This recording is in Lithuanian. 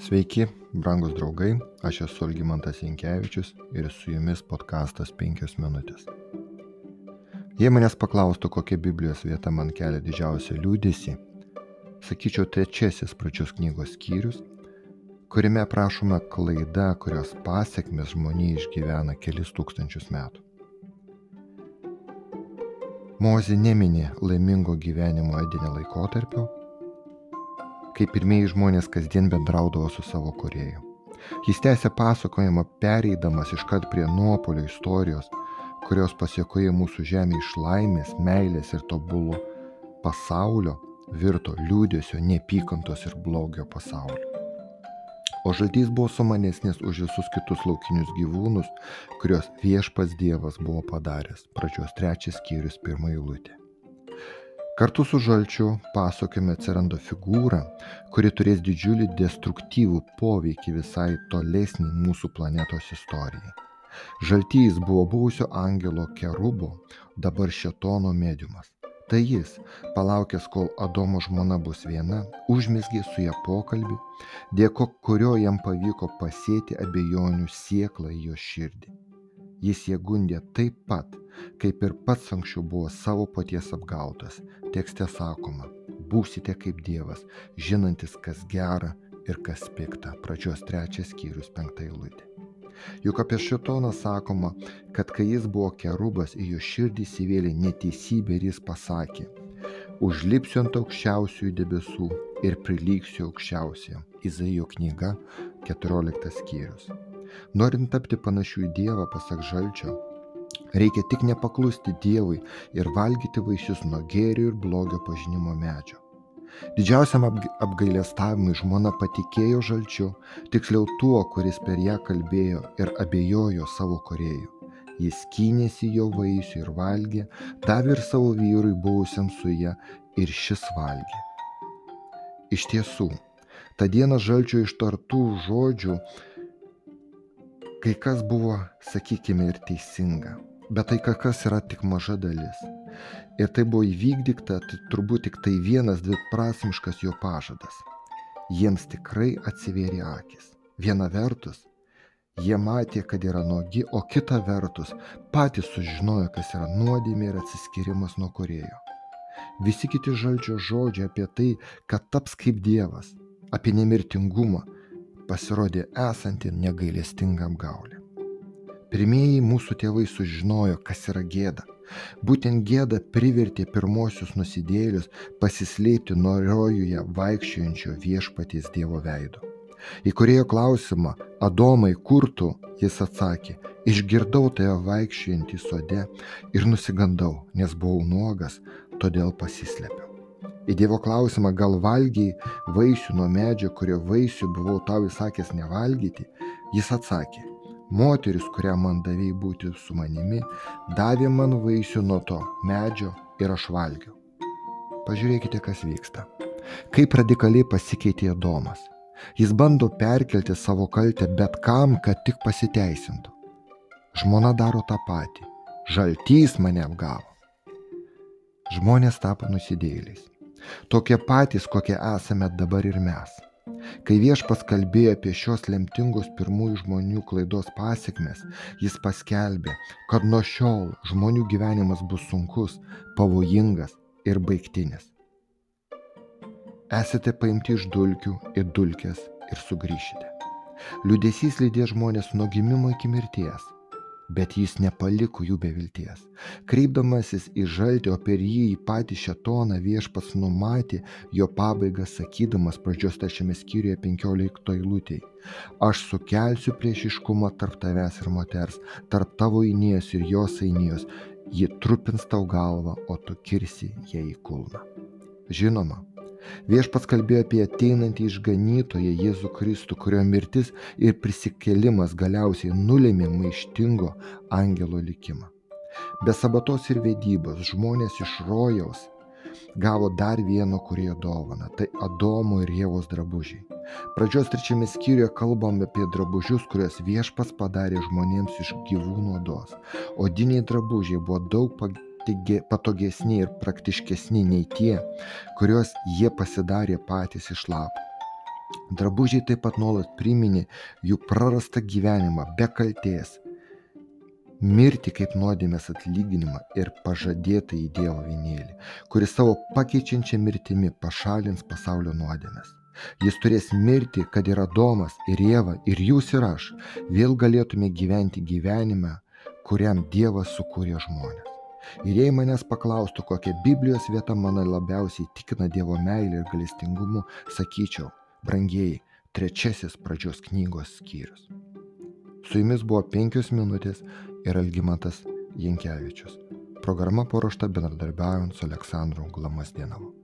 Sveiki, brangus draugai, aš esu Algymantas Jankievičius ir su jumis podkastas 5 minutės. Jei manęs paklaustų, kokia Biblijos vieta man kelia didžiausią liūdėsi, sakyčiau trečiasis pradžios knygos skyrius, kuriame aprašoma klaida, kurios pasiekmes žmonija išgyvena kelis tūkstančius metų. Mozė neminė laimingo gyvenimo edinio laikotarpio, kai pirmieji žmonės kasdien bendraudavo su savo kurėju. Jis tęsė pasakojimą pereidamas iškart prie nuopolio istorijos, kurios pasiekoje mūsų žemė iš laimės, meilės ir tobulo pasaulio virto liūdėsio, neapykantos ir blogio pasauliu. O žaltys buvo sumanesnis už visus kitus laukinius gyvūnus, kuriuos viešpats Dievas buvo padaręs. Pradžios trečias skyrius pirmą eilutę. Kartu su žalčiu pasakojime atsiranda figūra, kuri turės didžiulį destruktyvų poveikį visai tolesnį mūsų planetos istorijai. Žaltys buvo buvusio angelo kerubo, dabar šetono mediumas. Tai jis, palaukęs, kol Adomo žmona bus viena, užmesgė su ją pokalbį, dėko kurio jam pavyko pasėti abejonių sieklą į jo širdį. Jis ją gundė taip pat, kaip ir pats anksčiau buvo savo paties apgautas. Tekste sakoma, būsite kaip Dievas, žinantis, kas gera ir kas pikta. Pradžios trečias skyrius penktą eilutę. Juk apie šitoną sakoma, kad kai jis buvo kerubas, į jo širdį įsivėlė neteisybė ir jis pasakė, užlipsiu ant aukščiausiųjų debesų ir prilyksiu aukščiausiam. Izaijo knyga 14 skyrius. Norint tapti panašių į Dievą, pasak žalčio, reikia tik nepaklusti Dievui ir valgyti vaisius nuo gėrio ir blogio pažinimo medžio. Didžiausiam apgailestavimui žmona patikėjo žalčiu, tiksliau tuo, kuris per ją kalbėjo ir abejojo savo korėjų. Jis kynėsi jo vaisių ir valgė, davė ir savo vyrui buvusiam su ją ir šis valgė. Iš tiesų, tą dieną žalčio ištartų žodžių kai kas buvo, sakykime, ir teisinga, bet tai kas yra tik maža dalis. Ir tai buvo įvykdyta, tai turbūt tik tai vienas dviprasmiškas jo pažadas. Jiems tikrai atsivėrė akis. Viena vertus, jie matė, kad yra nuogi, o kita vertus, patys sužinojo, kas yra nuodėmė ir atsiskirimas nuo korėjo. Visi kiti žalčio žodžiai apie tai, kad taps kaip Dievas, apie nemirtingumą, pasirodė esanti negailestinga apgaulė. Pirmieji mūsų tėvai sužinojo, kas yra gėda. Būtent gėda privertė pirmosius nusidėlius pasislėpti nuo rojuje vaikščiojančio viešpaties Dievo veido. Į kurėjo klausimą, Adomai, kur tu, jis atsakė, išgirdau tave vaikščiojantį sode ir nusigandau, nes buvau nuogas, todėl pasislėpiau. Į Dievo klausimą, gal valgiai vaisių nuo medžio, kurio vaisių buvau tau įsakęs nevalgyti, jis atsakė, moteris, kurią man davėjai būti su manimi, davė man vaisių nuo to medžio ir aš valgiau. Pažiūrėkite, kas vyksta. Kaip radikaliai pasikeitė Domas. Jis bando perkelti savo kaltę bet kam, kad tik pasiteisintų. Žmona daro tą patį. Žaltys mane apgavo. Žmonės tapo nusidėliais. Tokie patys, kokie esame dabar ir mes. Kai viešpas kalbėjo apie šios lemtingos pirmųjų žmonių klaidos pasiekmes, jis paskelbė, kad nuo šiol žmonių gyvenimas bus sunkus, pavojingas ir baigtinis. Esate paimti iš dulkių ir dulkės ir sugrįšite. Liūdėsys lydės žmonės nuo gimimo iki mirties bet jis nepaliko jų be vilties. Kreipdamasis į žaltį, o per jį į patį šetoną viešpats numatė jo pabaigą, sakydamas pradžios trečiame skyriuje 15 eilutėje. Aš sukelsiu priešiškumą tarp tavęs ir moters, tarp tavo įnijos ir jos įnijos. Ji trupins tau galvą, o tu kirsi ją į kulną. Žinoma, Viešpats kalbėjo apie ateinantį išganytoją Jėzų Kristų, kurio mirtis ir prisikėlimas galiausiai nulėmė maištingo angelo likimą. Be sabatos ir vedybos žmonės iš rojaus gavo dar vieno kurėjo dovaną - tai Adomo ir Jėvos drabužiai. Pradžios trečiame skyriuje kalbam apie drabužius, kuriuos viešpas padarė žmonėms iš gyvūnų odos. Odiniai drabužiai buvo daug patogesni ir praktiškesni nei tie, kuriuos jie pasidarė patys iš lapų. Drabužiai taip pat nuolat priminė jų prarastą gyvenimą be kalties, mirti kaip nuodėmės atlyginimą ir pažadėtą į Dievo vienėlį, kuris savo pakeičiančią mirtimi pašalins pasaulio nuodėmės. Jis turės mirti, kad ir Adomas, ir Jėva, ir jūs ir aš vėl galėtume gyventi gyvenime, kuriam Dievas sukūrė žmonės. Ir jei manęs paklaustų, kokia Biblijos vieta mane labiausiai tikina Dievo meilė ir galestingumu, sakyčiau, brangieji, trečiasis pradžios knygos skyrius. Su jumis buvo penkios minutės ir Algymantas Jankievičius. Programa paruošta bendradarbiaujant su Aleksandru Glamasdinovu.